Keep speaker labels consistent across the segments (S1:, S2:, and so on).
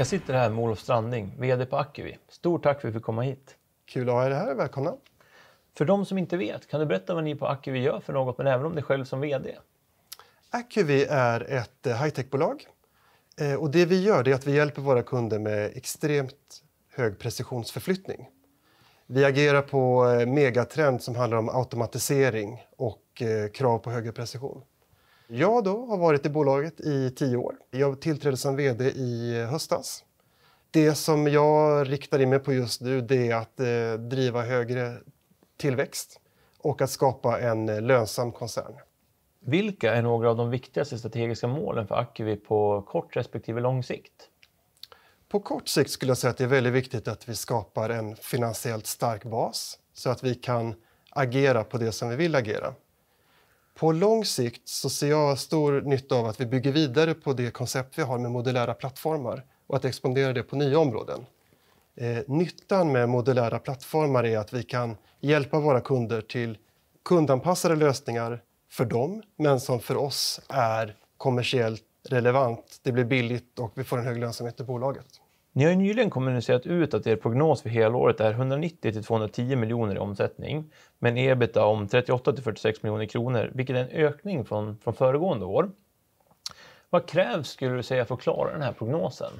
S1: Jag sitter här med Olof Stranding, VD på Acuvi. Stort tack för att vi fick komma hit.
S2: Kul att ha er här, välkomna.
S1: För de som inte vet, kan du berätta vad ni på Acuvi gör för något, men även om dig själv som VD?
S2: Acuvi är ett eh, high-tech-bolag. Eh, och det vi gör är att vi hjälper våra kunder med extremt hög precisionsförflyttning. Vi agerar på eh, megatrend som handlar om automatisering och krav på högre precision. Jag då har varit i bolaget i tio år. Jag tillträdde som vd i höstas. Det som jag riktar in mig på just nu det är att eh, driva högre tillväxt och att skapa en eh, lönsam koncern.
S1: Vilka är några av de viktigaste strategiska målen för Acuvi på kort respektive lång sikt?
S2: På kort sikt skulle jag säga att det är väldigt viktigt att vi skapar en finansiellt stark bas så att vi kan agera på det som vi vill agera. På lång sikt så ser jag stor nytta av att vi bygger vidare på det koncept vi har med modulära plattformar och att expandera det på nya områden. Eh, nyttan med modulära plattformar är att vi kan hjälpa våra kunder till kundanpassade lösningar för dem, men som för oss är kommersiellt relevant. Det blir billigt och vi får en hög lönsamhet i bolaget.
S1: Ni har nyligen kommunicerat ut att er prognos för helåret är 190 till 210 miljoner i omsättning med en ebita om 38 till 46 miljoner kronor, vilket är en ökning från, från föregående år. Vad krävs skulle du säga för att klara den här prognosen?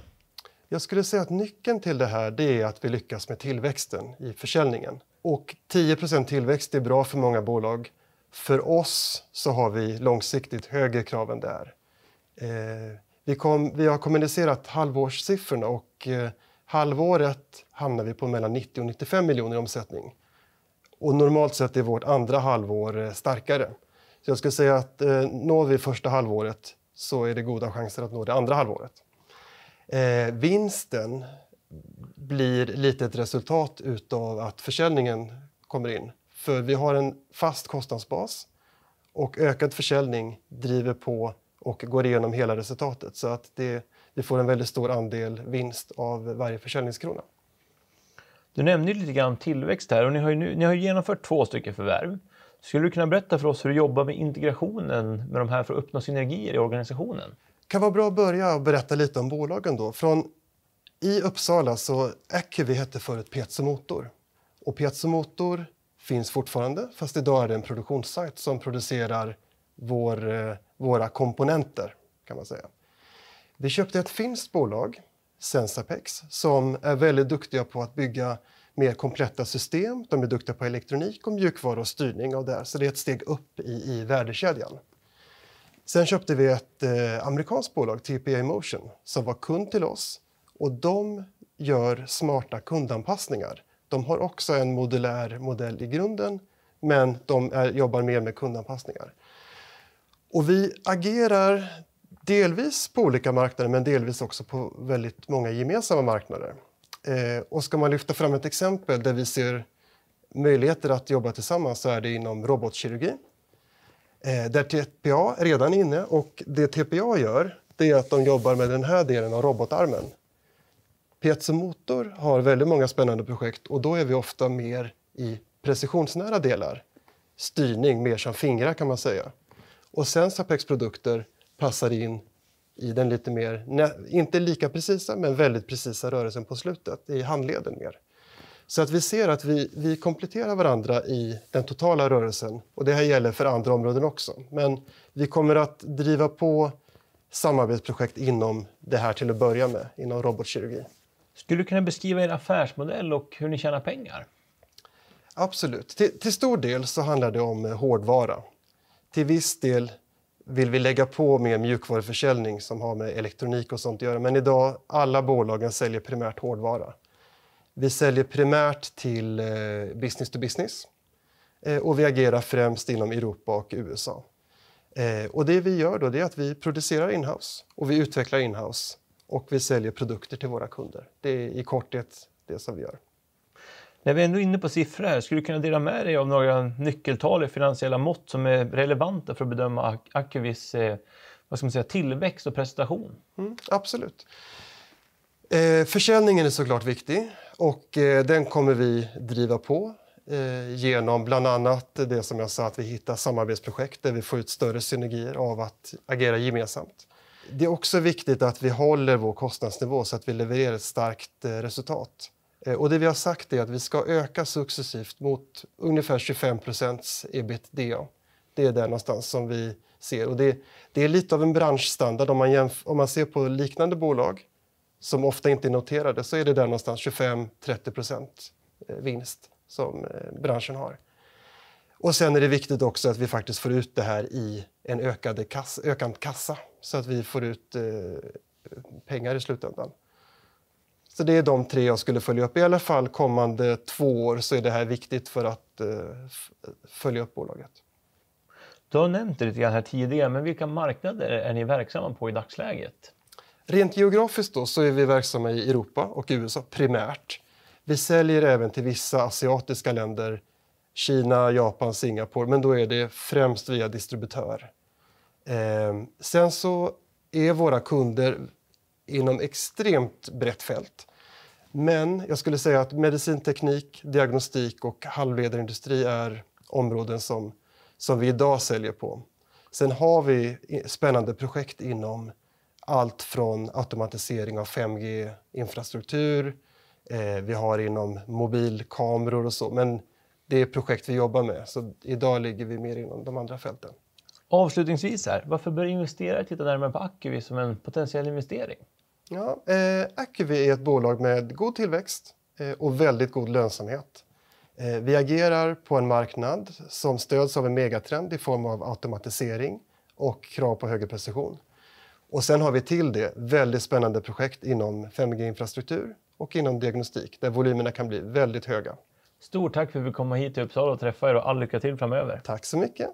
S2: Jag skulle säga att nyckeln till det här det är att vi lyckas med tillväxten i försäljningen. Och 10% tillväxt är bra för många bolag. För oss så har vi långsiktigt högre krav än det är. Eh, vi, kom, vi har kommunicerat halvårssiffrorna och eh, halvåret hamnar vi på mellan 90 och 95 miljoner i omsättning. Och normalt sett är vårt andra halvår eh, starkare. Så jag skulle säga att eh, når vi första halvåret så är det goda chanser att nå det andra halvåret. Eh, vinsten blir lite ett resultat utav att försäljningen kommer in. För vi har en fast kostnadsbas och ökad försäljning driver på och går igenom hela resultatet. Så att det, vi får en väldigt stor andel vinst av varje försäljningskrona.
S1: Du nämnde lite grann tillväxt här och ni har, nu, ni har genomfört två stycken förvärv. Skulle du kunna berätta för oss hur du jobbar med integrationen med de här för att uppnå synergier i organisationen?
S2: Det kan vara bra att börja och berätta lite om bolagen då. Från, I Uppsala så Acuvi hette förut Pezzo Motor. Och Pezzo Motor finns fortfarande, fast idag är det en produktionssajt som producerar vår, eh, våra komponenter. kan man säga. Vi köpte ett finskt bolag, Sensapex, som är väldigt duktiga på att bygga mer kompletta system. De är duktiga på elektronik och mjukvara och styrning av det här, så det är ett steg upp i, i värdekedjan. Sen köpte vi ett eh, amerikanskt bolag, TPA Motion, som var kund till oss och de gör smarta kundanpassningar. De har också en modulär modell i grunden, men de är, jobbar mer med kundanpassningar. Och vi agerar delvis på olika marknader men delvis också på väldigt många gemensamma marknader. Eh, och ska man lyfta fram ett exempel där vi ser möjligheter att jobba tillsammans så är det inom robotkirurgi. Eh, där TPA är redan inne och det TPA gör det är att de jobbar med den här delen av robotarmen. Piezo Motor har väldigt många spännande projekt och då är vi ofta mer i precisionsnära delar. Styrning mer som fingrar kan man säga. Och Sensapex produkter passar in i den lite mer, inte lika precisa, men väldigt precisa rörelsen på slutet, i handleden mer. Så att vi ser att vi, vi kompletterar varandra i den totala rörelsen. Och det här gäller för andra områden också. Men vi kommer att driva på samarbetsprojekt inom det här till att börja med, inom robotkirurgi.
S1: Skulle du kunna beskriva er affärsmodell och hur ni tjänar pengar?
S2: Absolut. Till, till stor del så handlar det om hårdvara. Till viss del vill vi lägga på mer mjukvaruförsäljning som har med elektronik och sånt att göra. Men idag, alla bolagen säljer primärt hårdvara. Vi säljer primärt till eh, business to business eh, och vi agerar främst inom Europa och USA. Eh, och det vi gör då är att vi producerar inhouse och vi utvecklar inhouse och vi säljer produkter till våra kunder. Det är i korthet det som vi gör.
S1: När vi är ändå är inne på siffror här, skulle du kunna dela med dig av några nyckeltal i finansiella mått som är relevanta för att bedöma Acuvis eh, vad ska man säga, tillväxt och prestation?
S2: Mm, absolut. Eh, försäljningen är såklart viktig och eh, den kommer vi driva på eh, genom bland annat det som jag sa att vi hittar samarbetsprojekt där vi får ut större synergier av att agera gemensamt. det är också viktigt att vi håller vår kostnadsnivå så att vi levererar ett starkt eh, resultat. Eh, och det vi har sagt är att vi ska öka successivt mot ungefär 25 procents ebitda. Det är där någonstans som vi ser. Och det, det är lite av en branschstandard. Om man, jämf- om man ser på liknande bolag som ofta inte är noterade så är det där någonstans 25-30 procent eh, vinst som eh, branschen har. Och sen är det viktigt också att vi faktiskt får ut det här i en ökad kassa, ökad kassa så att vi får ut eh, pengar i slutändan. Så det är de tre jag skulle följa upp. I alla fall kommande två år så är det här viktigt för att eh, följa upp bolaget.
S1: Du har nämnt det lite grann här tidigare, men vilka marknader är ni verksamma på i dagsläget?
S2: Rent geografiskt då så är vi verksamma i Europa och USA primärt. Vi säljer även till vissa asiatiska länder, Kina, Japan, Singapore, men då är det främst via distributör. Eh, sen så är våra kunder inom extremt brett fält. Men jag skulle säga att medicinteknik, diagnostik och halvledarindustri är områden som, som vi idag säljer på. Sen har vi spännande projekt inom allt från automatisering av 5G-infrastruktur, eh, vi har inom mobilkameror och så, men det är projekt vi jobbar med. Så idag ligger vi mer inom de andra fälten.
S1: Avslutningsvis, här, varför bör investerare titta närmare på Acuvi som en potentiell investering?
S2: Ja, eh, Acuvi är ett bolag med god tillväxt eh, och väldigt god lönsamhet. Eh, vi agerar på en marknad som stöds av en megatrend i form av automatisering och krav på högre precision. Och sen har vi till det väldigt spännande projekt inom 5G-infrastruktur och inom diagnostik där volymerna kan bli väldigt höga.
S1: Stort tack för att vi komma hit till Uppsala och träffa er och all lycka till framöver.
S2: Tack så mycket.